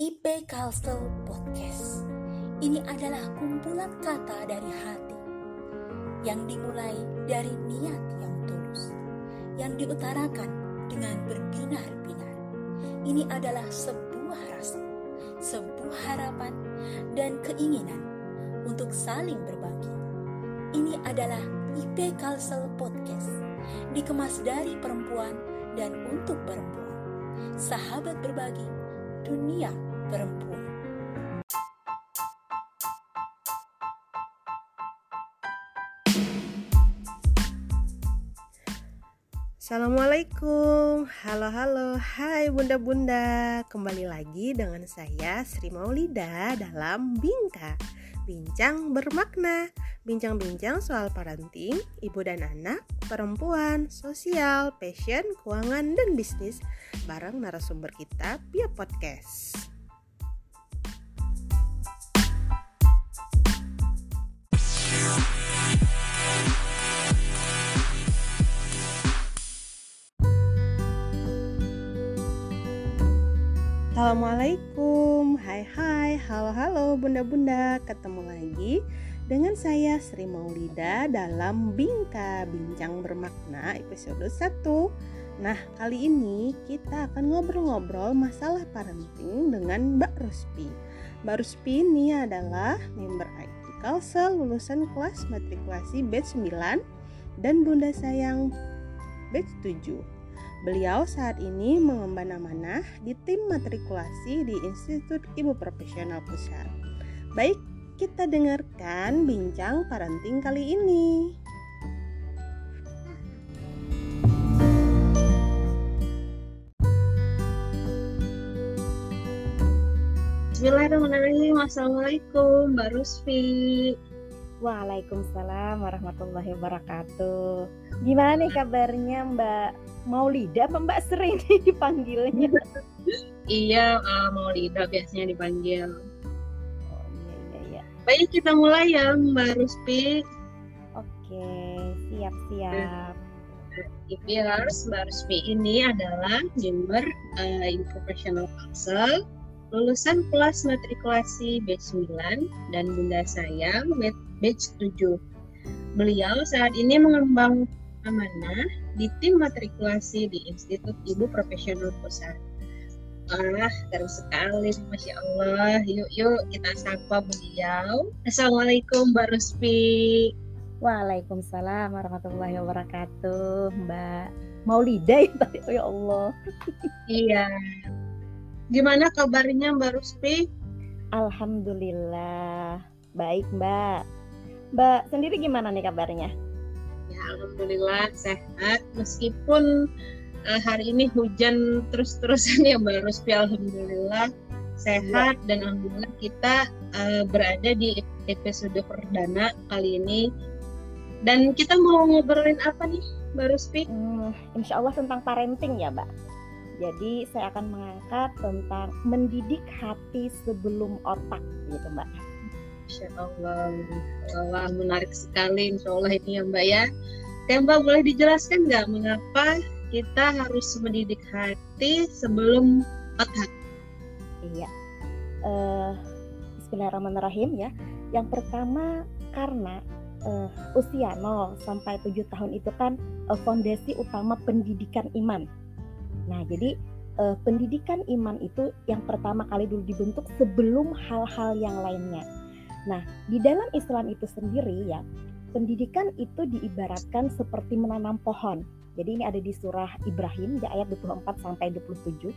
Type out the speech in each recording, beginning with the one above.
IP Castle Podcast. Ini adalah kumpulan kata dari hati yang dimulai dari niat yang tulus, yang diutarakan dengan berbinar-binar. Ini adalah sebuah rasa, sebuah harapan, dan keinginan untuk saling berbagi. Ini adalah IP Castle Podcast, dikemas dari perempuan dan untuk perempuan. Sahabat berbagi dunia perempuan. Assalamualaikum, halo halo, hai bunda-bunda. Kembali lagi dengan saya Sri Maulida dalam Bingka Bincang bermakna. Bincang-bincang soal parenting, ibu dan anak, perempuan, sosial, passion, keuangan, dan bisnis. Bareng narasumber kita via podcast Assalamualaikum. Hai hai. Halo halo bunda-bunda. Ketemu lagi dengan saya Sri Maulida dalam Bingka Bincang Bermakna episode 1 Nah kali ini kita akan ngobrol-ngobrol masalah parenting dengan Mbak Ruspi. Mbak Ruspi ini adalah member Kalsel lulusan kelas matrikulasi batch 9 dan Bunda Sayang batch 7 Beliau saat ini mengemban amanah di tim matrikulasi di Institut Ibu Profesional Pusat. Baik, kita dengarkan bincang parenting kali ini. Bismillahirrahmanirrahim. Assalamualaikum, Mbak Rusfi. Waalaikumsalam warahmatullahi wabarakatuh. Gimana nih kabarnya Mbak Maulida apa Mbak Sri nih dipanggilnya? iya, uh, Maulida biasanya dipanggil. Oh iya iya iya. Baik kita mulai ya Mbak Ruspi. Oke, siap-siap. IPers Mbak Ruspi ini adalah member uh, Professional Council lulusan kelas matrikulasi batch 9 dan Bunda Sayang batch 7. Beliau saat ini mengembang amanah di tim matrikulasi di Institut Ibu Profesional Pusat. Wah, keren sekali, Masya Allah. Yuk, yuk kita sapa beliau. Assalamualaikum, Mbak Ruspi. Waalaikumsalam warahmatullahi wabarakatuh, Mbak Maulida ya tadi, oh ya Allah. Iya, Gimana kabarnya Mbak Ruspi? Alhamdulillah baik Mbak. Mbak sendiri gimana nih kabarnya? Ya Alhamdulillah sehat meskipun uh, hari ini hujan terus-terusan ya Mbak Ruspi. Alhamdulillah sehat ya. dan alhamdulillah kita uh, berada di episode perdana kali ini. Dan kita mau ngobrolin apa nih Mbak Ruspi? Hmm, insya Allah tentang parenting ya Mbak. Jadi saya akan mengangkat tentang mendidik hati sebelum otak gitu Mbak. Insya Allah, Allah menarik sekali Insya Allah ini ya Mbak ya. Oke Mbak boleh dijelaskan nggak mengapa kita harus mendidik hati sebelum otak? Iya. Uh, Bismillahirrahmanirrahim ya. Yang pertama karena uh, usia 0 sampai 7 tahun itu kan uh, fondasi utama pendidikan iman Nah, jadi uh, pendidikan iman itu yang pertama kali dulu dibentuk sebelum hal-hal yang lainnya. Nah, di dalam Islam itu sendiri ya, pendidikan itu diibaratkan seperti menanam pohon. Jadi ini ada di surah Ibrahim di ayat 24 sampai 27.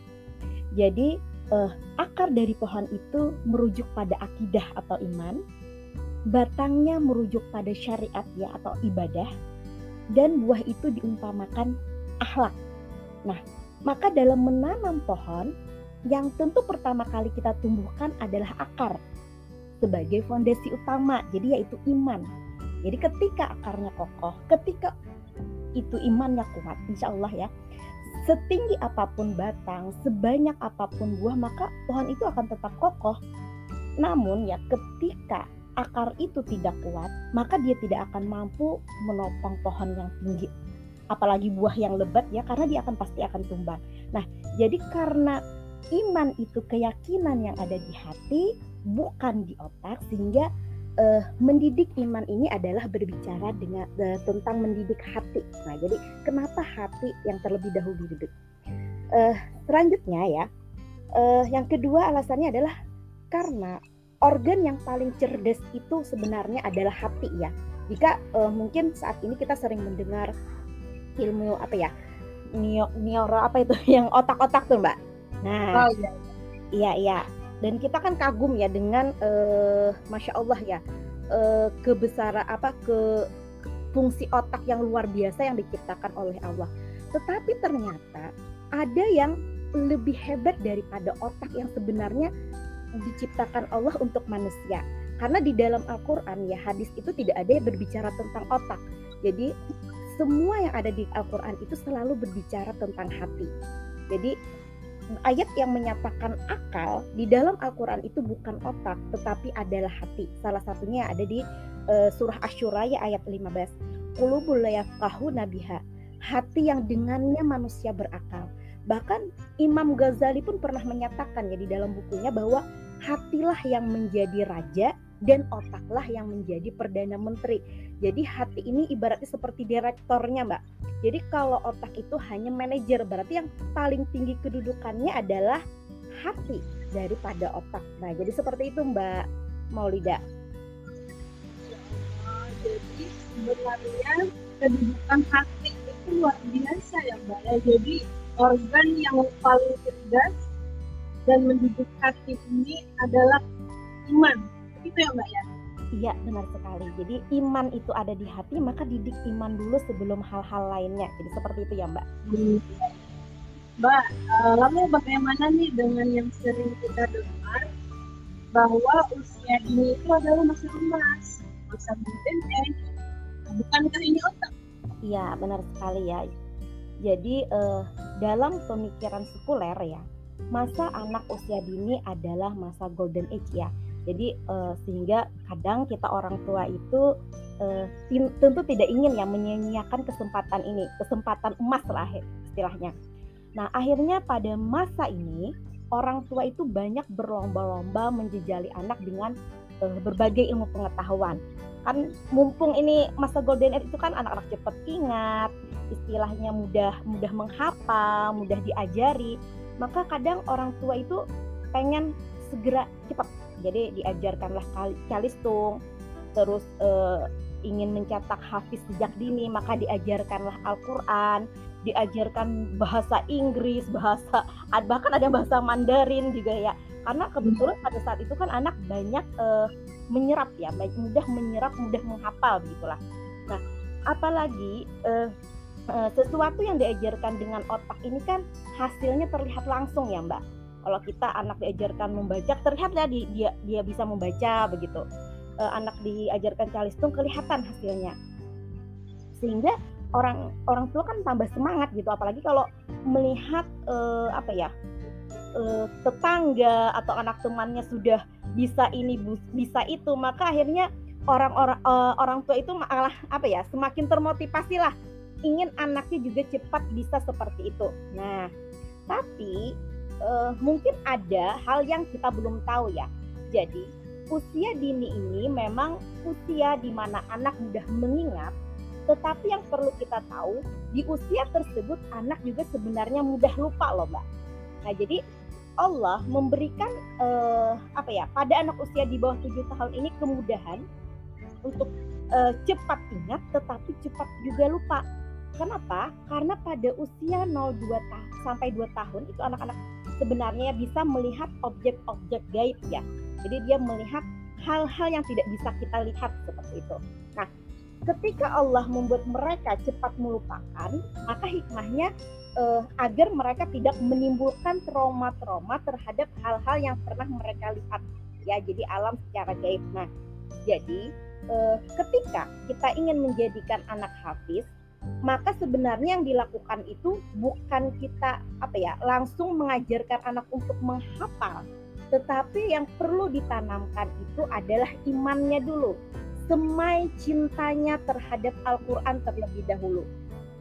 Jadi uh, akar dari pohon itu merujuk pada akidah atau iman, batangnya merujuk pada syariat ya atau ibadah, dan buah itu diumpamakan akhlak. Nah, maka dalam menanam pohon, yang tentu pertama kali kita tumbuhkan adalah akar sebagai fondasi utama, jadi yaitu iman. Jadi ketika akarnya kokoh, ketika itu imannya kuat, insya Allah ya, setinggi apa pun batang, sebanyak apa pun buah, maka pohon itu akan tetap kokoh. Namun ya ketika akar itu tidak kuat, maka dia tidak akan mampu menopang pohon yang tinggi apalagi buah yang lebat ya karena dia akan pasti akan tumbang. Nah, jadi karena iman itu keyakinan yang ada di hati bukan di otak sehingga uh, mendidik iman ini adalah berbicara dengan uh, tentang mendidik hati. Nah, jadi kenapa hati yang terlebih dahulu dididik? Uh, selanjutnya ya, uh, yang kedua alasannya adalah karena organ yang paling cerdas itu sebenarnya adalah hati ya. Jika uh, mungkin saat ini kita sering mendengar ilmu apa ya, neuro apa itu yang otak-otak tuh mbak. Nah, oh, iya. iya iya dan kita kan kagum ya dengan uh, masya Allah ya uh, kebesaran apa ke fungsi otak yang luar biasa yang diciptakan oleh Allah. Tetapi ternyata ada yang lebih hebat daripada otak yang sebenarnya diciptakan Allah untuk manusia. Karena di dalam Al-Quran ya hadis itu tidak ada yang berbicara tentang otak. Jadi semua yang ada di Al-Quran itu selalu berbicara tentang hati. Jadi ayat yang menyatakan akal di dalam Al-Quran itu bukan otak tetapi adalah hati. Salah satunya ada di uh, surah Ashura ya ayat 15 qulubul layafqahu nabiha hati yang dengannya manusia berakal. Bahkan Imam Ghazali pun pernah menyatakan ya di dalam bukunya bahwa hatilah yang menjadi raja dan otaklah yang menjadi perdana menteri. Jadi hati ini ibaratnya seperti direktornya, Mbak. Jadi kalau otak itu hanya manajer, berarti yang paling tinggi kedudukannya adalah hati daripada otak. Nah, jadi seperti itu Mbak Maulida. jadi sebenarnya kedudukan hati itu luar biasa ya Mbak ya. Jadi organ yang paling cerdas dan mendidik hati ini adalah iman. Itu ya Mbak ya. Iya benar sekali. Jadi iman itu ada di hati, maka didik iman dulu sebelum hal-hal lainnya. Jadi seperti itu ya Mbak. Hmm. Mbak, uh, lalu bagaimana nih dengan yang sering kita dengar bahwa usia ini itu adalah masa emas, masa benteng, bukankah ini otak? Iya benar sekali ya. Jadi uh, dalam pemikiran sekuler ya, masa anak usia dini adalah masa golden age ya jadi uh, sehingga kadang kita orang tua itu uh, tentu tidak ingin ya menyia-nyiakan kesempatan ini, kesempatan emas lah istilahnya. Nah, akhirnya pada masa ini orang tua itu banyak berlomba-lomba menjejali anak dengan uh, berbagai ilmu pengetahuan. Kan mumpung ini masa golden age itu kan anak-anak cepat ingat, istilahnya mudah mudah menghafal, mudah diajari. Maka kadang orang tua itu pengen segera cepat jadi diajarkanlah calistung terus uh, ingin mencetak hafiz sejak dini maka diajarkanlah Al-Qur'an diajarkan bahasa Inggris bahasa bahkan ada bahasa Mandarin juga ya. Karena kebetulan pada saat itu kan anak banyak uh, menyerap ya mudah menyerap mudah menghafal begitulah. Nah apalagi uh, sesuatu yang diajarkan dengan otak ini kan hasilnya terlihat langsung ya mbak kalau kita anak diajarkan membaca terlihat ya dia dia bisa membaca begitu. Uh, anak diajarkan calistung kelihatan hasilnya. Sehingga orang orang tua kan tambah semangat gitu apalagi kalau melihat uh, apa ya uh, tetangga atau anak temannya sudah bisa ini bisa itu maka akhirnya orang-orang orang tua itu malah apa ya semakin termotivasi lah. Ingin anaknya juga cepat bisa seperti itu. Nah tapi uh, mungkin ada hal yang kita belum tahu ya. Jadi, usia dini ini memang usia di mana anak mudah mengingat, tetapi yang perlu kita tahu, di usia tersebut anak juga sebenarnya mudah lupa loh, Mbak. Nah, jadi Allah memberikan uh, apa ya pada anak usia di bawah tujuh tahun ini kemudahan untuk uh, cepat ingat tetapi cepat juga lupa. Kenapa? Karena pada usia 0 2 ta sampai 2 tahun itu anak-anak sebenarnya bisa melihat objek-objek gaib ya. Jadi dia melihat hal-hal yang tidak bisa kita lihat seperti itu. Nah, ketika Allah membuat mereka cepat melupakan, maka hikmahnya eh, agar mereka tidak menimbulkan trauma-trauma terhadap hal-hal yang pernah mereka lihat ya. Jadi alam secara gaib. Nah, jadi eh, ketika kita ingin menjadikan anak hafiz, maka sebenarnya yang dilakukan itu bukan kita apa ya langsung mengajarkan anak untuk menghafal tetapi yang perlu ditanamkan itu adalah imannya dulu semai cintanya terhadap Al-Quran terlebih dahulu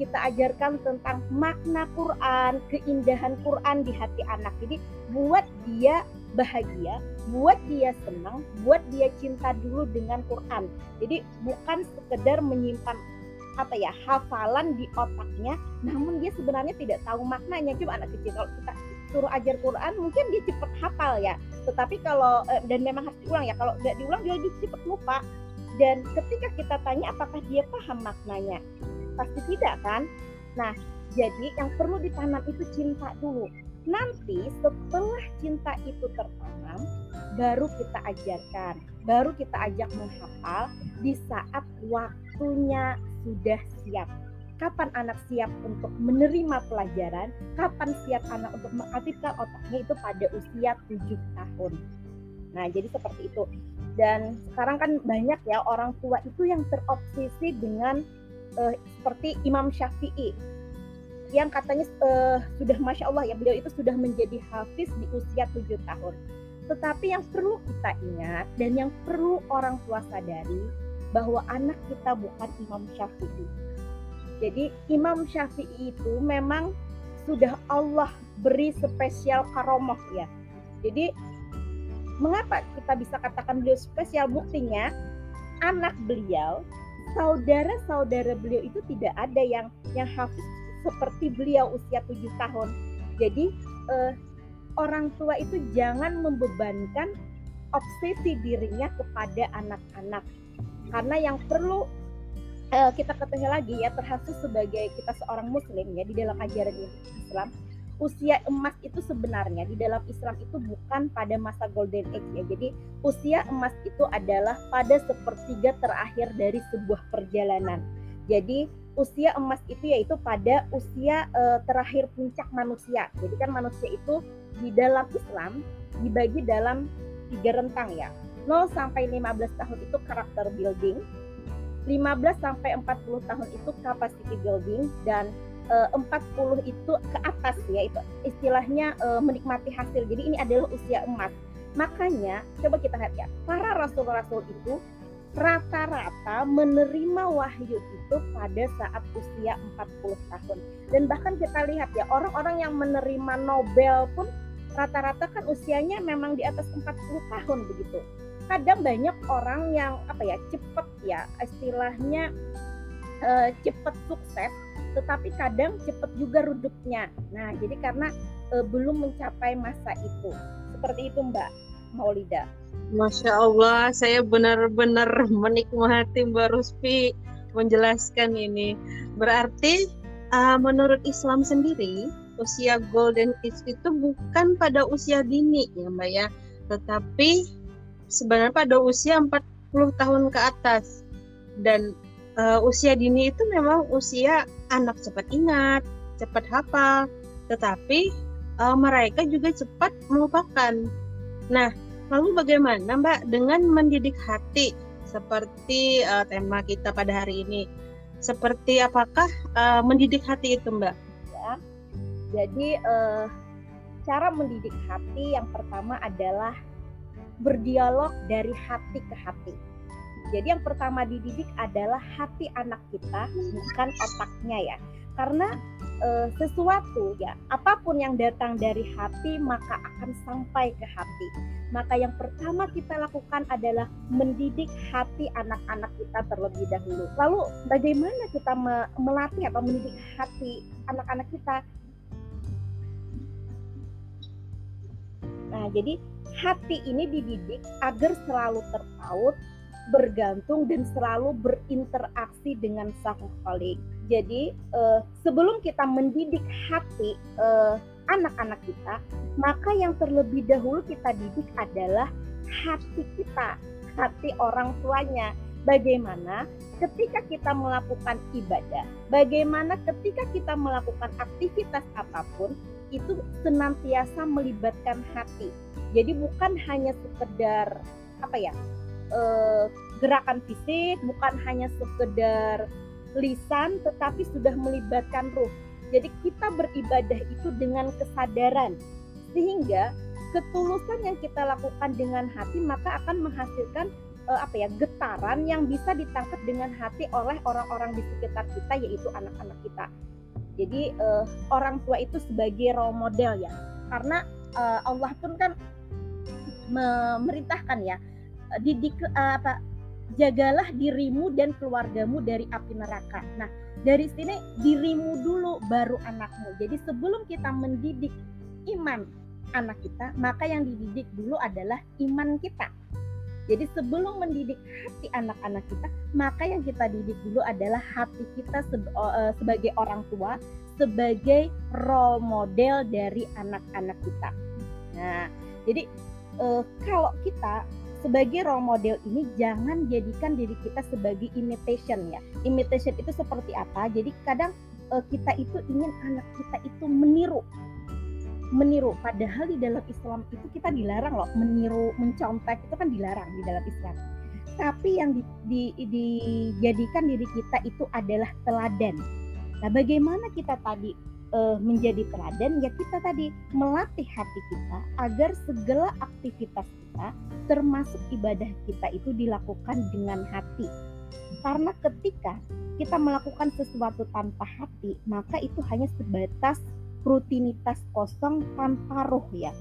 kita ajarkan tentang makna Quran, keindahan Quran di hati anak. Jadi buat dia bahagia, buat dia senang, buat dia cinta dulu dengan Quran. Jadi bukan sekedar menyimpan apa ya hafalan di otaknya, namun dia sebenarnya tidak tahu maknanya. Coba anak kecil kalau kita suruh ajar Quran mungkin dia cepat hafal ya. Tetapi kalau eh, dan memang harus diulang ya. Kalau nggak diulang dia cepat lupa. Dan ketika kita tanya apakah dia paham maknanya, pasti tidak kan? Nah, jadi yang perlu ditanam itu cinta dulu. Nanti setelah cinta itu tertanam, baru kita ajarkan, baru kita ajak menghafal di saat waktunya sudah siap. Kapan anak siap untuk menerima pelajaran? Kapan siap anak untuk mengaktifkan otaknya itu pada usia 7 tahun. Nah, jadi seperti itu. Dan sekarang kan banyak ya orang tua itu yang terobsesi dengan uh, seperti Imam Syafi'i yang katanya uh, sudah masya Allah ya beliau itu sudah menjadi hafiz di usia tujuh tahun. Tetapi yang perlu kita ingat dan yang perlu orang tua sadari bahwa anak kita bukan Imam Syafi'i. Jadi Imam Syafi'i itu memang sudah Allah beri spesial karomah ya. Jadi mengapa kita bisa katakan beliau spesial? Buktinya anak beliau saudara-saudara beliau itu tidak ada yang yang hafiz seperti beliau usia tujuh tahun. Jadi eh, orang tua itu jangan membebankan obsesi dirinya kepada anak-anak. Karena yang perlu eh, kita ketahui lagi ya terhasil sebagai kita seorang muslim ya di dalam ajaran Islam usia emas itu sebenarnya di dalam Islam itu bukan pada masa golden age ya. Jadi usia emas itu adalah pada sepertiga terakhir dari sebuah perjalanan. Jadi usia emas itu yaitu pada usia uh, terakhir puncak manusia. Jadi kan manusia itu di dalam Islam dibagi dalam tiga rentang ya. 0 sampai 15 tahun itu karakter building, 15 sampai 40 tahun itu capacity building dan uh, 40 itu ke atas ya itu istilahnya uh, menikmati hasil. Jadi ini adalah usia emas. Makanya coba kita lihat ya, para rasul-rasul itu rata-rata menerima wahyu itu pada saat usia 40 tahun. Dan bahkan kita lihat ya, orang-orang yang menerima Nobel pun rata-rata kan usianya memang di atas 40 tahun begitu. Kadang banyak orang yang apa ya, cepat ya, istilahnya uh, cepat sukses tetapi kadang cepat juga redupnya. Nah, jadi karena e, belum mencapai masa itu. Seperti itu, Mbak Maulida. Masya Allah, saya benar-benar menikmati Mbak Ruspi menjelaskan ini. Berarti uh, menurut Islam sendiri, usia golden age itu bukan pada usia dini ya Mbak ya, tetapi sebenarnya pada usia 40 tahun ke atas. Dan uh, usia dini itu memang usia anak cepat ingat, cepat hafal, tetapi uh, mereka juga cepat melupakan. Nah, lalu bagaimana Mbak dengan mendidik hati seperti uh, tema kita pada hari ini? Seperti apakah uh, mendidik hati itu Mbak? Ya, jadi uh, cara mendidik hati yang pertama adalah berdialog dari hati ke hati jadi yang pertama dididik adalah hati anak kita, bukan otaknya ya. Karena e, sesuatu ya, apa pun yang datang dari hati maka akan sampai ke hati. Maka yang pertama kita lakukan adalah mendidik hati anak-anak kita terlebih dahulu. Lalu bagaimana kita melatih atau mendidik hati anak-anak kita? Nah, jadi hati ini dididik agar selalu terpaut bergantung dan selalu berinteraksi dengan khalik. Jadi uh, sebelum kita mendidik hati eh, anak-anak kita, maka yang terlebih dahulu kita didik adalah hati kita, hati orang tuanya. Bagaimana ketika kita melakukan ibadah, bagaimana ketika kita melakukan aktivitas apa pun, itu senantiasa melibatkan hati. Jadi bukan hanya sekedar apa ya uh, gerakan fisik, bukan hanya sekedar lisan, tetapi sudah melibatkan ruh. Jadi kita beribadah itu dengan kesadaran, sehingga ketulusan yang kita lakukan dengan hati maka akan menghasilkan uh, apa ya getaran yang bisa ditangkap dengan hati oleh orang-orang di sekitar kita yaitu anak-anak kita. Jadi uh, orang tua itu sebagai role model ya, karena Allah pun kan memerintahkan ya didik uh, apa jagalah dirimu dan keluargamu dari api neraka. Nah, dari sini dirimu dulu baru anakmu. Jadi sebelum kita mendidik iman anak kita, maka yang dididik dulu adalah iman kita. Jadi sebelum mendidik hati anak-anak kita, maka yang kita didik dulu adalah hati kita eh, sebagai orang tua, sebagai role model dari anak-anak kita. Nah, jadi uh, kalau kita sebagai role model ini jangan jadikan diri kita sebagai imitation ya. Imitation itu seperti apa? Jadi kadang uh, kita itu ingin anak kita itu meniru. Meniru padahal di dalam Islam itu kita dilarang loh meniru, mencontek itu kan dilarang di dalam Islam. Tapi yang di, di, dijadikan diri kita itu adalah teladan. Nah, bagaimana kita tadi uh, menjadi teladan ya kita tadi melatih hati kita agar segala aktivitas kita termasuk ibadah kita itu dilakukan dengan hati. Karena ketika kita melakukan sesuatu tanpa hati, maka itu hanya sebatas rutinitas kosong tanpa roh ya.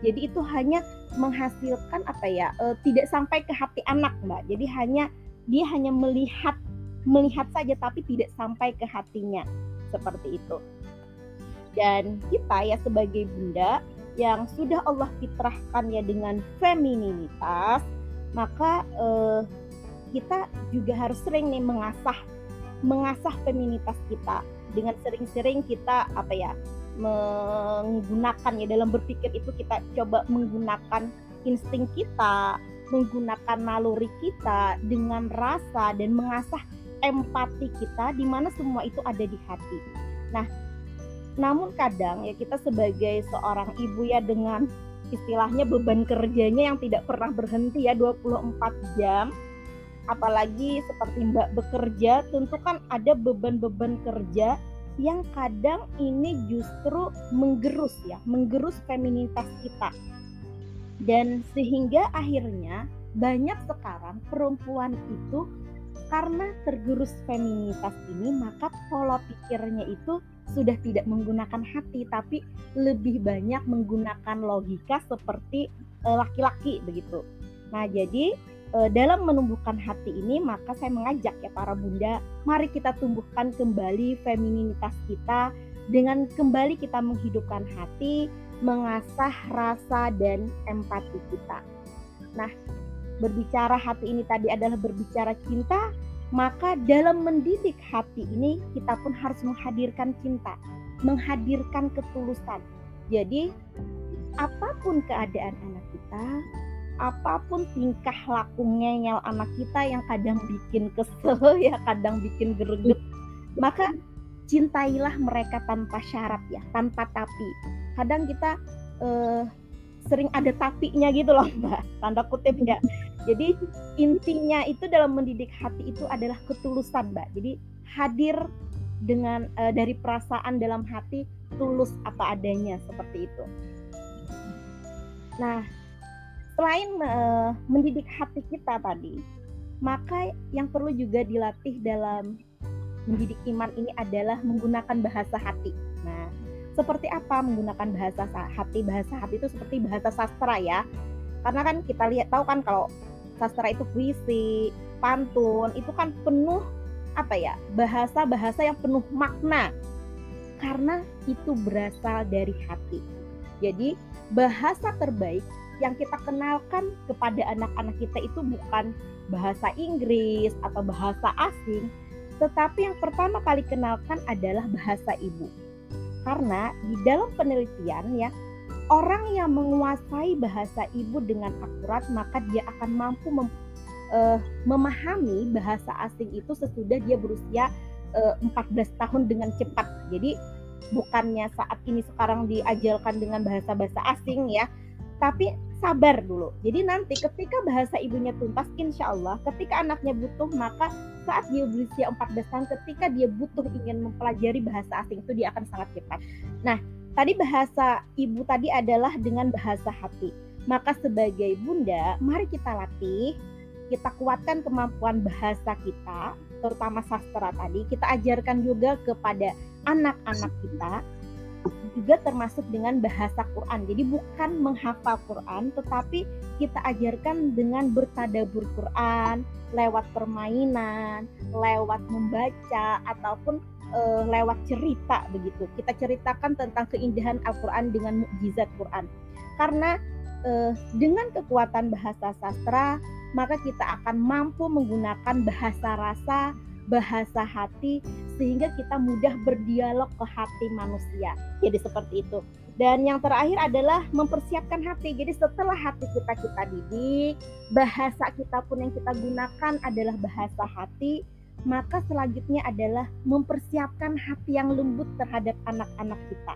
Jadi itu hanya menghasilkan apa ya? E, tidak sampai ke hati anak, Mbak. Jadi hanya dia hanya melihat melihat saja tapi tidak sampai ke hatinya. Seperti itu dan kita ya sebagai bunda yang sudah Allah fitrahkan ya dengan femininitas maka eh, kita juga harus sering nih mengasah mengasah feminitas kita dengan sering-sering kita apa ya menggunakan ya dalam berpikir itu kita coba menggunakan insting kita menggunakan naluri kita dengan rasa dan mengasah empati kita di mana semua itu ada di hati. Nah, namun kadang ya kita sebagai seorang ibu ya dengan istilahnya beban kerjanya yang tidak pernah berhenti ya 24 jam apalagi seperti Mbak bekerja tentu kan ada beban-beban kerja yang kadang ini justru menggerus ya, menggerus feminitas kita. Dan sehingga akhirnya banyak sekarang perempuan itu karena tergerus feminitas ini maka pola pikirnya itu sudah tidak menggunakan hati tapi lebih banyak menggunakan logika seperti eh, laki-laki begitu. Nah, jadi eh, dalam menumbuhkan hati ini maka saya mengajak ya para bunda, mari kita tumbuhkan kembali femininitas kita dengan kembali kita menghidupkan hati, mengasah rasa dan empati kita. Nah, berbicara hati ini tadi adalah berbicara cinta, maka dalam mendidik hati ini kita pun harus menghadirkan cinta, menghadirkan ketulusan. Jadi apa pun keadaan anak kita, apa pun tingkah laku ngeyel anak kita yang kadang bikin kesel ya, kadang bikin greget, maka cintailah mereka tanpa syarat ya, tanpa tapi. Kadang kita eh, sering ada tapinya gitu loh mbak. Tanda kutip ya. Jadi intinya itu dalam mendidik hati itu adalah ketulusan mbak. Jadi hadir dengan uh, dari perasaan dalam hati tulus apa adanya seperti itu. Nah selain uh, mendidik hati kita tadi maka yang perlu juga dilatih dalam mendidik iman ini adalah menggunakan bahasa hati. Nah seperti apa menggunakan bahasa hati bahasa hati itu seperti bahasa sastra ya. Karena kan kita lihat tahu kan kalau sastra itu puisi pantun itu kan penuh apa ya bahasa-bahasa yang penuh makna. Karena itu berasal dari hati. Jadi bahasa terbaik yang kita kenalkan kepada anak-anak kita itu bukan bahasa Inggris atau bahasa asing tetapi yang pertama kali kenalkan adalah bahasa ibu karena di dalam penelitian ya, orang yang menguasai bahasa ibu dengan akurat maka dia akan mampu mem, uh, memahami bahasa asing itu sesudah dia berusia uh, eh, 14 tahun dengan cepat. Jadi bukannya saat ini sekarang diajarkan dengan bahasa-bahasa asing ya, tapi sabar dulu. Jadi nanti ketika bahasa ibunya tuntas, insya Allah ketika anaknya butuh maka saat dia berusia 14 tahun ketika dia butuh ingin mempelajari bahasa asing itu dia akan sangat cepat. Nah, tadi bahasa ibu tadi adalah dengan bahasa hati. Maka sebagai bunda, mari kita latih kita kuatkan kemampuan bahasa kita, terutama sastra tadi, kita ajarkan juga kepada anak-anak kita juga termasuk dengan bahasa Quran. Jadi bukan menghafal Quran, tetapi kita ajarkan dengan bertadabur Quran lewat permainan, lewat membaca ataupun e, lewat cerita begitu. Kita ceritakan tentang keindahan Al-Qur'an dengan mukjizat Quran. Karena e, dengan kekuatan bahasa sastra, maka kita akan mampu menggunakan bahasa rasa, bahasa hati sehingga kita mudah berdialog ke hati manusia. Jadi seperti itu. Dan yang terakhir adalah mempersiapkan hati. Jadi setelah hati kita kita didik, bahasa kita pun yang kita gunakan adalah bahasa hati, maka selanjutnya adalah mempersiapkan hati yang lembut terhadap anak-anak kita.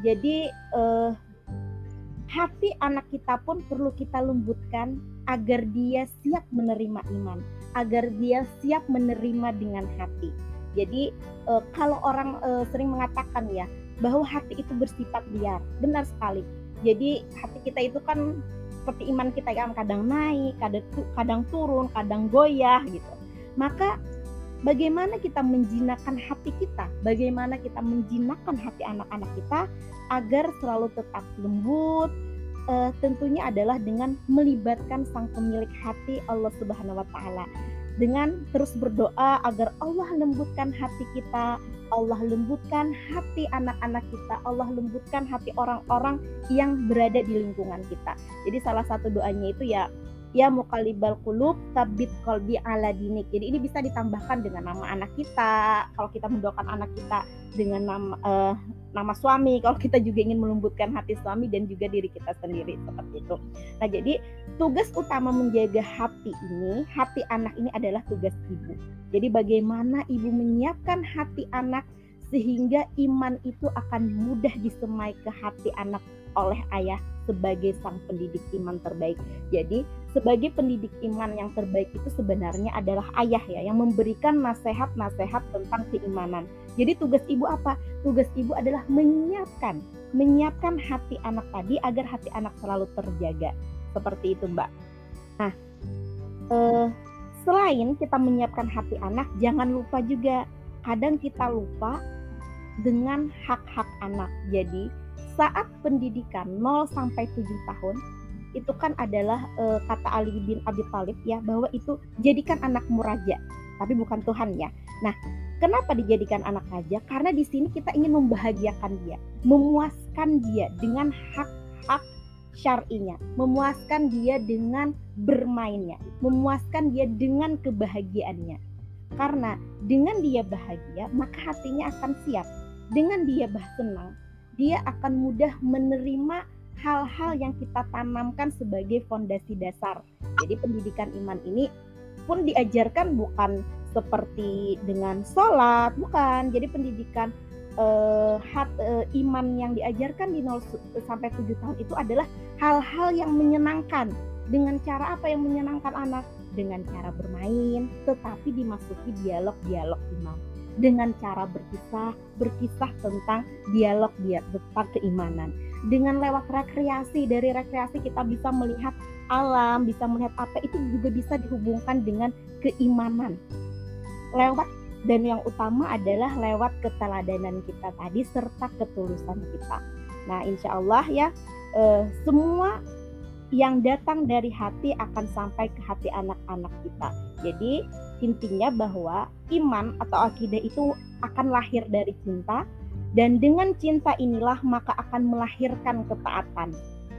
Jadi eh, hati anak kita pun perlu kita lembutkan agar dia siap menerima iman agar dia siap menerima dengan hati. Jadi e, kalau orang e, sering mengatakan ya bahwa hati itu bersifat liar, benar sekali. Jadi hati kita itu kan seperti iman kita yang kadang naik, kadang kadang turun, kadang goyah gitu. Maka bagaimana kita menjinakkan hati kita? Bagaimana kita menjinakkan hati anak-anak kita agar selalu tetap lembut, uh, tentunya adalah dengan melibatkan sang pemilik hati Allah Subhanahu wa taala dengan terus berdoa agar Allah lembutkan hati kita, Allah lembutkan hati anak-anak kita, Allah lembutkan hati orang-orang yang berada di lingkungan kita. Jadi salah satu doanya itu ya ya mukalibal kulub tabit kolbi ala dinik. Jadi ini bisa ditambahkan dengan nama anak kita. Kalau kita mendoakan anak kita dengan nama uh, nama suami, kalau kita juga ingin melembutkan hati suami dan juga diri kita sendiri seperti itu. Nah, jadi tugas utama menjaga hati ini, hati anak ini adalah tugas ibu. Jadi bagaimana ibu menyiapkan hati anak sehingga iman itu akan mudah disemai ke hati anak oleh ayah sebagai sang pendidik iman terbaik. Jadi, sebagai pendidik iman yang terbaik itu sebenarnya adalah ayah ya yang memberikan nasihat-nasihat tentang keimanan. Jadi tugas ibu apa? Tugas ibu adalah menyiapkan, menyiapkan hati anak tadi agar hati anak selalu terjaga. Seperti itu, Mbak. Nah, eh, selain kita menyiapkan hati anak, jangan lupa juga kadang kita lupa dengan hak-hak anak. Jadi, saat pendidikan 0 sampai 7 tahun itu kan adalah e, kata Ali bin Abi Thalib ya bahwa itu jadikan anakmu raja tapi bukan Tuhan ya. Nah, kenapa dijadikan anak raja? Karena di sini kita ingin membahagiakan dia, memuaskan dia dengan hak-hak syar'inya, memuaskan dia dengan bermainnya, memuaskan dia dengan kebahagiaannya. Karena dengan dia bahagia, maka hatinya akan siap. Dengan dia bah senang, dia akan mudah menerima hal-hal yang kita tanamkan sebagai fondasi dasar. Jadi pendidikan iman ini pun diajarkan bukan seperti dengan sholat, bukan. Jadi pendidikan eh, hat, eh, iman yang diajarkan di 0 sampai 7 tahun itu adalah hal-hal yang menyenangkan. Dengan cara apa yang menyenangkan anak? Dengan cara bermain, tetapi dimasuki dialog-dialog iman dengan cara berkisah, berkisah tentang dialog dia tentang keimanan. Dengan lewat rekreasi, dari rekreasi kita bisa melihat alam, bisa melihat apa itu juga bisa dihubungkan dengan keimanan. Lewat dan yang utama adalah lewat keteladanan kita tadi serta ketulusan kita. Nah, insya Allah ya eh, semua yang datang dari hati akan sampai ke hati anak-anak kita. Jadi intinya bahwa iman atau akidah itu akan lahir dari cinta dan dengan cinta inilah maka akan melahirkan ketaatan.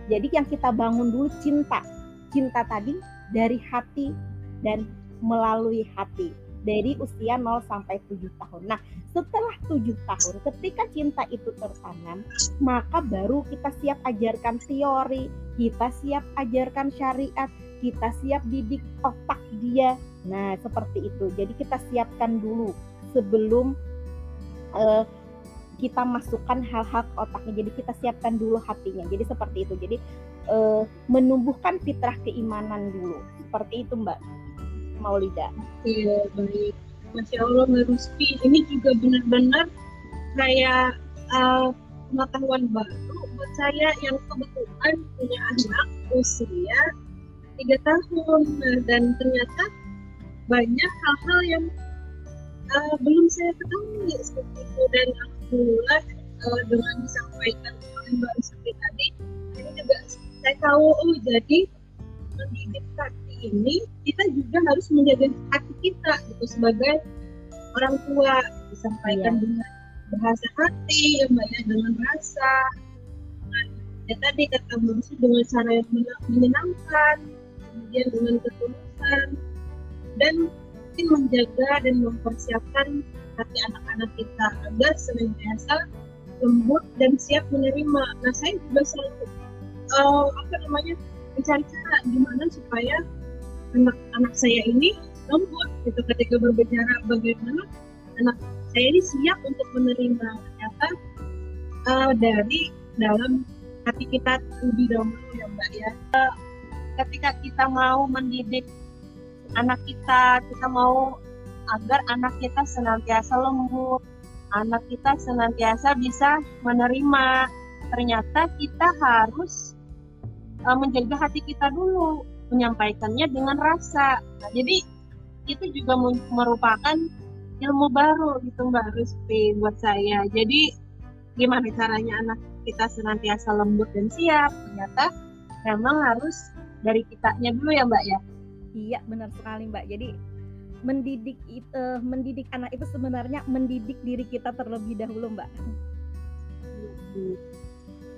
Jadi yang kita bangun dulu cinta. Cinta tadi dari hati dan melalui hati dari usia 0 sampai 7 tahun. Nah, setelah 7 tahun ketika cinta itu tertanam, maka baru kita siap ajarkan teori, kita siap ajarkan syariat, kita siap didik otak dia. Nah, seperti itu. Jadi kita siapkan dulu sebelum uh, kita masukkan hal-hal ke otaknya. Jadi kita siapkan dulu hatinya. Jadi seperti itu. Jadi uh, menumbuhkan fitrah keimanan dulu. Seperti itu, Mbak Maulida. Iya, baik. Masya Allah, Mbak Ruspi. Ini juga benar-benar kayak uh, pengetahuan baru buat saya yang kebetulan punya anak usia tiga tahun nah, dan ternyata banyak hal-hal yang uh, belum saya ketahui seperti itu dan alhamdulillah uh, dengan disampaikan oleh Mbak Rizky tadi ini juga saya tahu oh jadi mendidik hati ini kita juga harus menjaga hati kita gitu sebagai orang tua disampaikan iya. dengan bahasa hati ya mbak ya dengan rasa dengan, ya tadi kata mbak dengan cara yang menyenangkan kemudian dengan ketulusan dan mungkin menjaga dan mempersiapkan hati anak-anak kita agar senantiasa lembut dan siap menerima. Nah saya juga selalu uh, apa namanya mencari cara gimana supaya anak-anak saya ini lembut gitu ketika berbicara bagaimana anak saya ini siap untuk menerima ternyata uh, dari dalam hati kita lebih dahulu ya mbak ya uh, ketika kita mau mendidik anak kita kita mau agar anak kita senantiasa lembut anak kita senantiasa bisa menerima ternyata kita harus uh, menjaga hati kita dulu menyampaikannya dengan rasa nah, jadi itu juga merupakan ilmu baru gitu Mbak Ruspi buat saya. Jadi gimana caranya anak kita senantiasa lembut dan siap? Ternyata memang harus dari kitanya dulu ya Mbak ya. Iya benar sekali Mbak. Jadi mendidik uh, mendidik anak itu sebenarnya mendidik diri kita terlebih dahulu Mbak.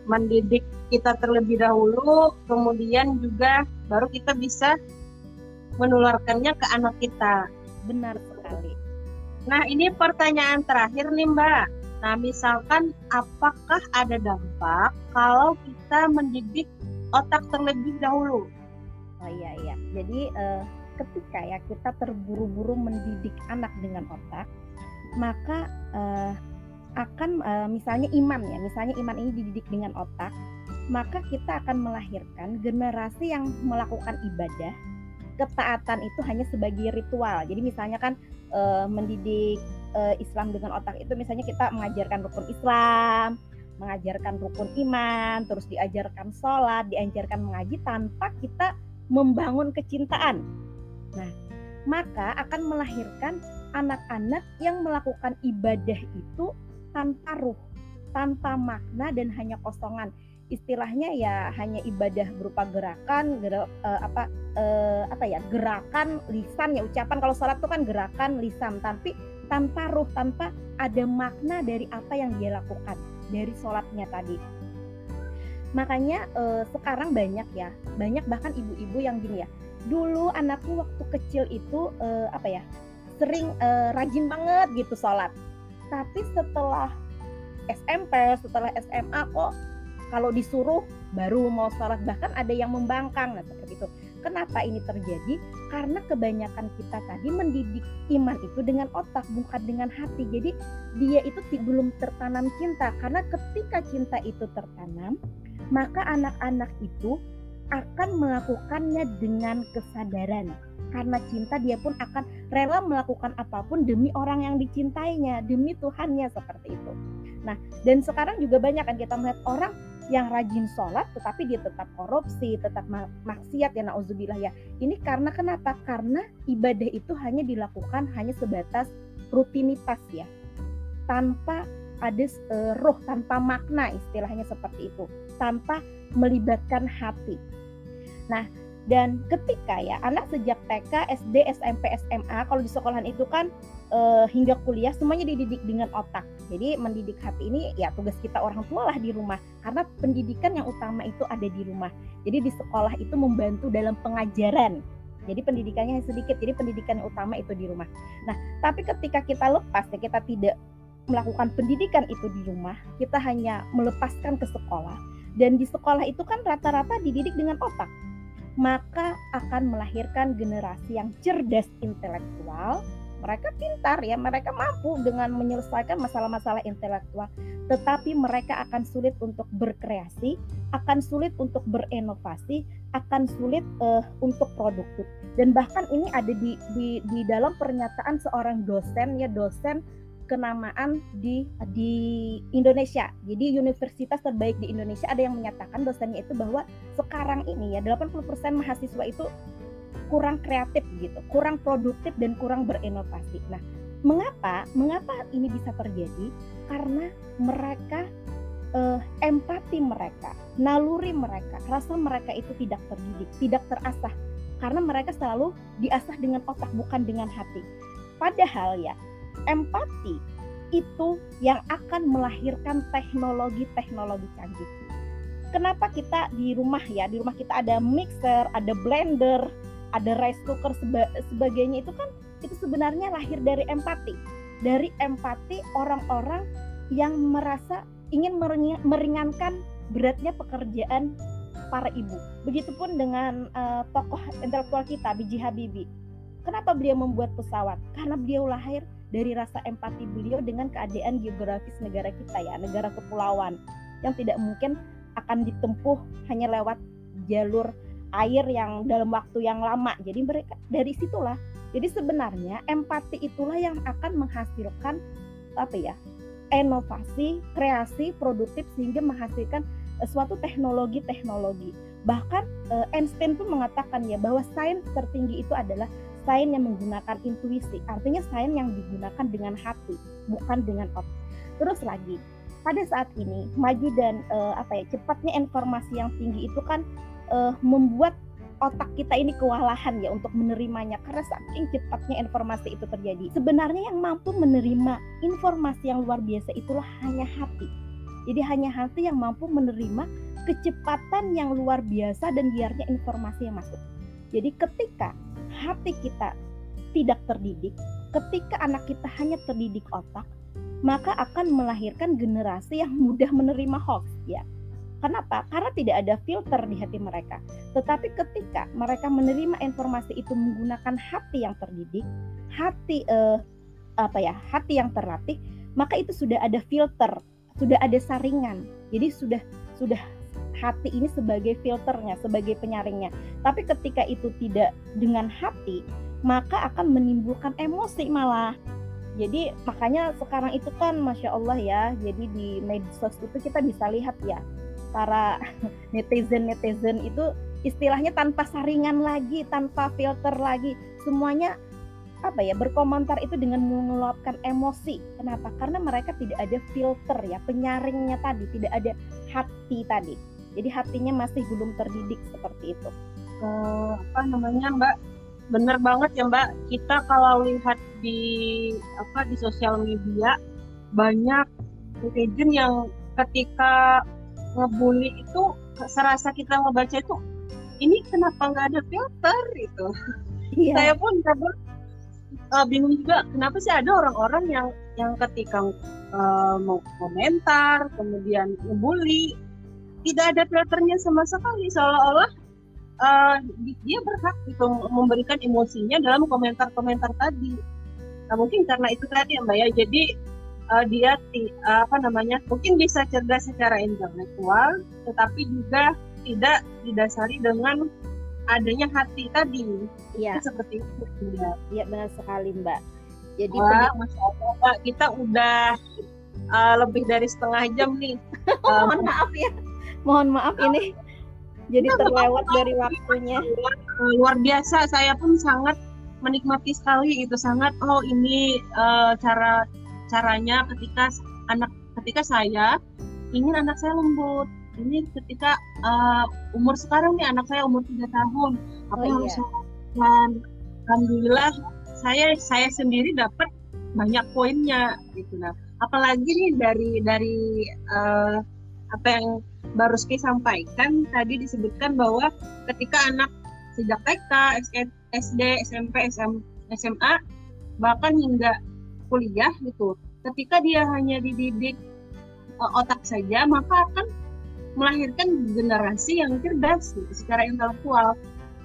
Mendidik kita terlebih dahulu, kemudian juga baru kita bisa menularkannya ke anak kita. Benar sekali. Nah, ini pertanyaan terakhir nih, Mbak. Nah, misalkan apakah ada dampak kalau kita mendidik otak terlebih dahulu? Oh iya iya. Jadi uh, ketika ya kita terburu-buru mendidik anak dengan otak, maka uh, akan uh, misalnya iman ya, misalnya iman ini dididik dengan otak, maka kita akan melahirkan generasi yang melakukan ibadah ketaatan itu hanya sebagai ritual. Jadi misalnya kan uh, mendidik uh, Islam dengan otak itu misalnya kita mengajarkan rukun Islam, mengajarkan rukun iman, terus diajarkan sholat, diajarkan mengaji tanpa kita membangun kecintaan. Nah, maka akan melahirkan anak-anak yang melakukan ibadah itu tanpa ruh, tanpa makna dan hanya kosongan. Istilahnya ya hanya ibadah berupa gerakan gerak, uh, apa uh, apa ya gerakan lisan ya ucapan. Kalau sholat itu kan gerakan lisan tapi tanpa ruh tanpa ada makna dari apa yang dia lakukan dari sholatnya tadi. Makanya uh, sekarang banyak ya banyak bahkan ibu-ibu yang gini ya dulu anakku waktu kecil itu uh, apa ya sering uh, rajin banget gitu sholat. Tapi setelah SMP setelah SMA kok kalau disuruh baru mau sholat. Bahkan ada yang membangkang nah seperti itu kenapa ini terjadi? Karena kebanyakan kita tadi mendidik iman itu dengan otak bukan dengan hati. Jadi dia itu belum tertanam cinta. Karena ketika cinta itu tertanam maka anak-anak itu akan melakukannya dengan kesadaran karena cinta dia pun akan rela melakukan apa pun demi orang yang dicintainya demi Tuhannya seperti itu nah dan sekarang juga banyak kan kita melihat orang yang rajin sholat tetapi dia tetap korupsi, tetap maksiat ya nauzubillah ya. Ini karena kenapa? Karena ibadah itu hanya dilakukan hanya sebatas rutinitas ya. Tanpa ada roh, tanpa makna istilahnya seperti itu. Tanpa melibatkan hati. Nah, dan ketika ya anak sejak TK, SD, SMP, SMA, kalau di sekolahan itu kan e, hingga kuliah semuanya dididik dengan otak. Jadi mendidik hati ini ya tugas kita orang tua lah di rumah karena pendidikan yang utama itu ada di rumah. Jadi di sekolah itu membantu dalam pengajaran. Jadi pendidikannya sedikit, jadi pendidikan yang utama itu di rumah. Nah, tapi ketika kita lepas ya kita tidak melakukan pendidikan itu di rumah, kita hanya melepaskan ke sekolah. Dan di sekolah itu kan rata-rata dididik dengan otak maka akan melahirkan generasi yang cerdas intelektual. Mereka pintar ya, mereka mampu dengan menyelesaikan masalah-masalah intelektual, tetapi mereka akan sulit untuk berkreasi, akan sulit untuk berinovasi, akan sulit uh, untuk produktif. Dan bahkan ini ada di, di di dalam pernyataan seorang dosen ya dosen kenamaan di di Indonesia. Jadi universitas terbaik di Indonesia ada yang menyatakan dosennya itu bahwa sekarang ini ya 80% mahasiswa itu kurang kreatif gitu, kurang produktif dan kurang berinovasi. Nah, mengapa? Mengapa ini bisa terjadi? Karena mereka eh, empati mereka, naluri mereka, rasa mereka itu tidak terdidik, tidak terasah karena mereka selalu diasah dengan otak bukan dengan hati. Padahal ya, empati itu yang akan melahirkan teknologi-teknologi canggih. Kenapa kita di rumah ya, di rumah kita ada mixer, ada blender, ada rice cooker seba sebagainya itu kan itu sebenarnya lahir dari empati. Dari empati orang-orang yang merasa ingin meringankan beratnya pekerjaan para ibu. Begitupun dengan uh, tokoh intelektual kita, B.J. Habibie. Kenapa beliau membuat pesawat? Karena beliau lahir dari rasa empati beliau dengan keadaan geografis negara kita ya, negara kepulauan yang tidak mungkin akan ditempuh hanya lewat jalur air yang dalam waktu yang lama. Jadi mereka dari situlah. Jadi sebenarnya empati itulah yang akan menghasilkan apa ya? inovasi, kreasi, produktif sehingga menghasilkan Eh, suatu teknologi-teknologi. Bahkan uh, Einstein pun mengatakan ya bahwa sains tertinggi itu adalah sains yang menggunakan intuisi. Artinya sains yang digunakan dengan hati, bukan dengan otak. Terus lagi, pada saat ini maju dan uh, apa ya cepatnya informasi yang tinggi itu kan uh, membuat otak kita ini kewalahan ya untuk menerimanya karena saking cepatnya informasi itu terjadi. Sebenarnya yang mampu menerima informasi yang luar biasa itulah hanya hati jadi hanya hati yang mampu menerima kecepatan yang luar biasa dan biarnya informasi yang masuk. Jadi ketika hati kita tidak terdidik, ketika anak kita hanya terdidik otak, maka akan melahirkan generasi yang mudah menerima hoax ya. Kenapa? Karena tidak ada filter di hati mereka. Tetapi ketika mereka menerima informasi itu menggunakan hati yang terdidik, hati eh, apa ya, hati yang terlatih, maka itu sudah ada filter sudah ada saringan. Jadi sudah sudah hati ini sebagai filternya, sebagai penyaringnya. Tapi ketika itu tidak dengan hati, maka akan menimbulkan emosi malah. Jadi makanya sekarang itu kan masya Allah ya. Jadi di medsos itu kita bisa lihat ya para netizen netizen itu istilahnya tanpa saringan lagi, tanpa filter lagi, semuanya apa ya berkomentar itu dengan mengeluapkan emosi. Kenapa? Karena mereka tidak ada filter ya, penyaringnya tadi, tidak ada hati tadi. Jadi hatinya masih belum terdidik seperti itu. Uh, apa namanya Mbak? Bener banget ya Mbak. Kita kalau lihat di apa di sosial media banyak netizen yang ketika ngebully itu serasa kita ngebaca itu ini kenapa nggak ada filter itu. Iya. Saya pun kadang uh, bingung juga kenapa sih ada orang-orang yang yang ketika uh, mau komentar kemudian ngebully tidak ada filternya sama sekali seolah-olah uh, dia berhak itu memberikan emosinya dalam komentar-komentar tadi. Nah, mungkin karena itu tadi ya Mbak ya. Jadi uh, dia uh, apa namanya mungkin bisa cerdas secara intelektual tetapi juga tidak didasari dengan adanya hati tadi. Iya. Seperti itu. Iya, ya, benar sekali Mbak. Jadi Wah, Masya Allah, Mbak, kita udah uh, lebih dari setengah jam nih. oh, mohon maaf ya. Mohon maaf ini. Jadi terlewat dari waktunya. Luar, luar biasa, saya pun sangat menikmati sekali itu sangat oh ini uh, cara caranya ketika anak ketika saya ingin anak saya lembut ini ketika uh, umur sekarang nih anak saya umur tiga tahun apa oh, yang harus iya. lakukan alhamdulillah saya saya sendiri dapat banyak poinnya gitu nah apalagi nih dari dari uh, apa yang baru Rizky sampaikan tadi disebutkan bahwa ketika anak sejak TK, SD, SMP, SM, SMA bahkan hingga kuliah gitu ketika dia hanya dididik uh, otak saja maka akan melahirkan generasi yang cerdas gitu, secara intelektual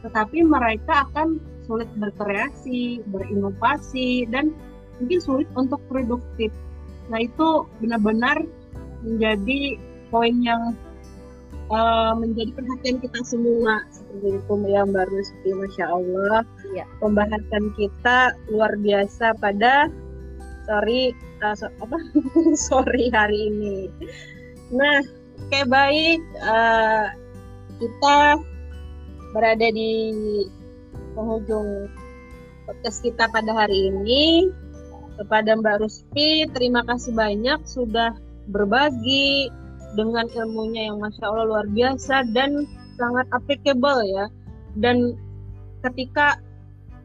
tetapi mereka akan sulit berkreasi, berinovasi dan mungkin sulit untuk produktif. Nah itu benar-benar menjadi poin yang uh, menjadi perhatian kita semua seperti itu yang baru seperti Masya Allah. Ya. Pembahasan kita luar biasa pada sorry kita apa sore hari ini. Nah, oke baik uh, kita berada di penghujung podcast kita pada hari ini. Kepada Mbak Ruspi, terima kasih banyak sudah berbagi dengan ilmunya yang masya Allah luar biasa dan sangat applicable ya. Dan ketika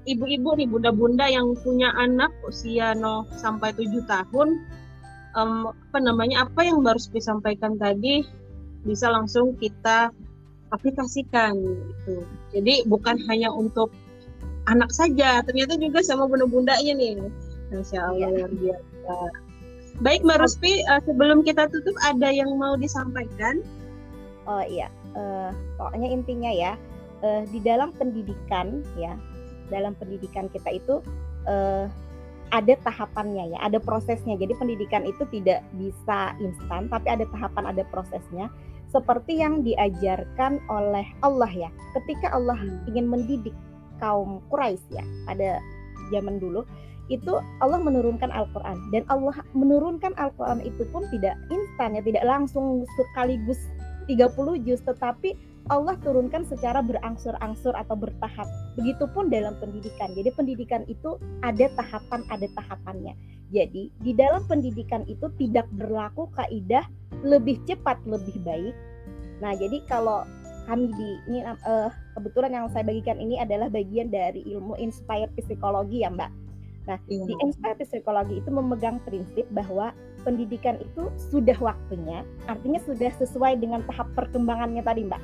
ibu-ibu nih bunda-bunda yang punya anak usia 0 sampai 7 tahun um, apa namanya apa yang baru disampaikan tadi bisa langsung kita aplikasikan gitu. Jadi bukan hanya untuk anak saja, ternyata juga sama bunda-bundanya nih. Masya Allah ya. luar biasa. Baik Mbak Ruspi, uh, sebelum kita tutup ada yang mau disampaikan? Oh iya, uh, pokoknya intinya ya uh, di dalam pendidikan ya, dalam pendidikan kita itu uh, ada tahapannya ya, ada prosesnya. Jadi pendidikan itu tidak bisa instan, tapi ada tahapan, ada prosesnya. Seperti yang diajarkan oleh Allah ya, ketika Allah hmm. ingin mendidik kaum Quraisy ya pada zaman dulu itu Allah menurunkan Al-Quran dan Allah menurunkan Al-Quran itu pun tidak instan ya tidak langsung sekaligus 30 juz tetapi Allah turunkan secara berangsur-angsur atau bertahap. Begitupun dalam pendidikan. Jadi pendidikan itu ada tahapan, ada tahapannya. Jadi di dalam pendidikan itu tidak berlaku kaidah lebih cepat, lebih baik. Nah, jadi kalau kami di ini uh, kebetulan yang saya bagikan ini adalah bagian dari ilmu inspired psikologi ya Mbak. Nah iya. di inspired psikologi itu memegang prinsip bahwa pendidikan itu sudah waktunya, artinya sudah sesuai dengan tahap perkembangannya tadi Mbak.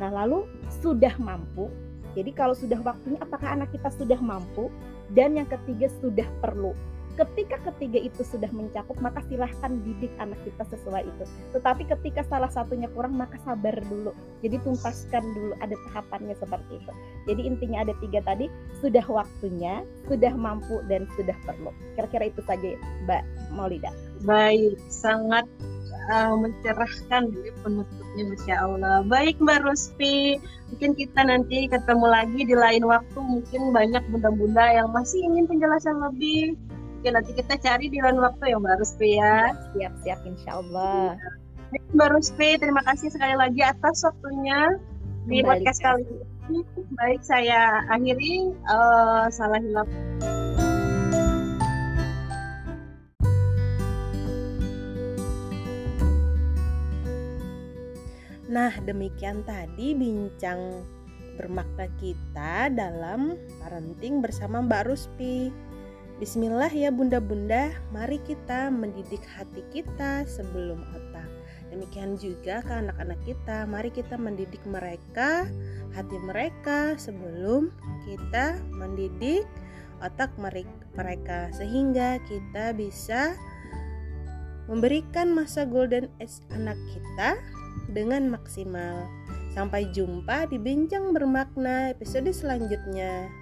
Nah lalu sudah mampu. Jadi kalau sudah waktunya, apakah anak kita sudah mampu? Dan yang ketiga sudah perlu ketika ketiga itu sudah mencakup maka silahkan didik anak kita sesuai itu. Tetapi ketika salah satunya kurang maka sabar dulu. Jadi tuntaskan dulu ada tahapannya seperti itu. Jadi intinya ada tiga tadi sudah waktunya sudah mampu dan sudah perlu. Kira-kira itu saja Mbak Maulida. Baik sangat uh, mencerahkan dari penutupnya Masya Allah. Baik Mbak Ruspi mungkin kita nanti ketemu lagi di lain waktu. Mungkin banyak bunda-bunda yang masih ingin penjelasan lebih Oke, nanti kita cari di lain waktu ya Mbak Ruspi ya. Siap, siap, insya Allah. Ya. Mbak Ruspi, terima kasih sekali lagi atas waktunya di Kembali. podcast kali ini. Baik, saya akhiri. Uh, salah hilap. Nah, demikian tadi bincang bermakna kita dalam parenting bersama Mbak Ruspi. Bismillah ya bunda-bunda, mari kita mendidik hati kita sebelum otak. Demikian juga ke anak-anak kita, mari kita mendidik mereka, hati mereka sebelum kita mendidik otak mereka sehingga kita bisa memberikan masa golden age anak kita dengan maksimal. Sampai jumpa di bincang bermakna episode selanjutnya.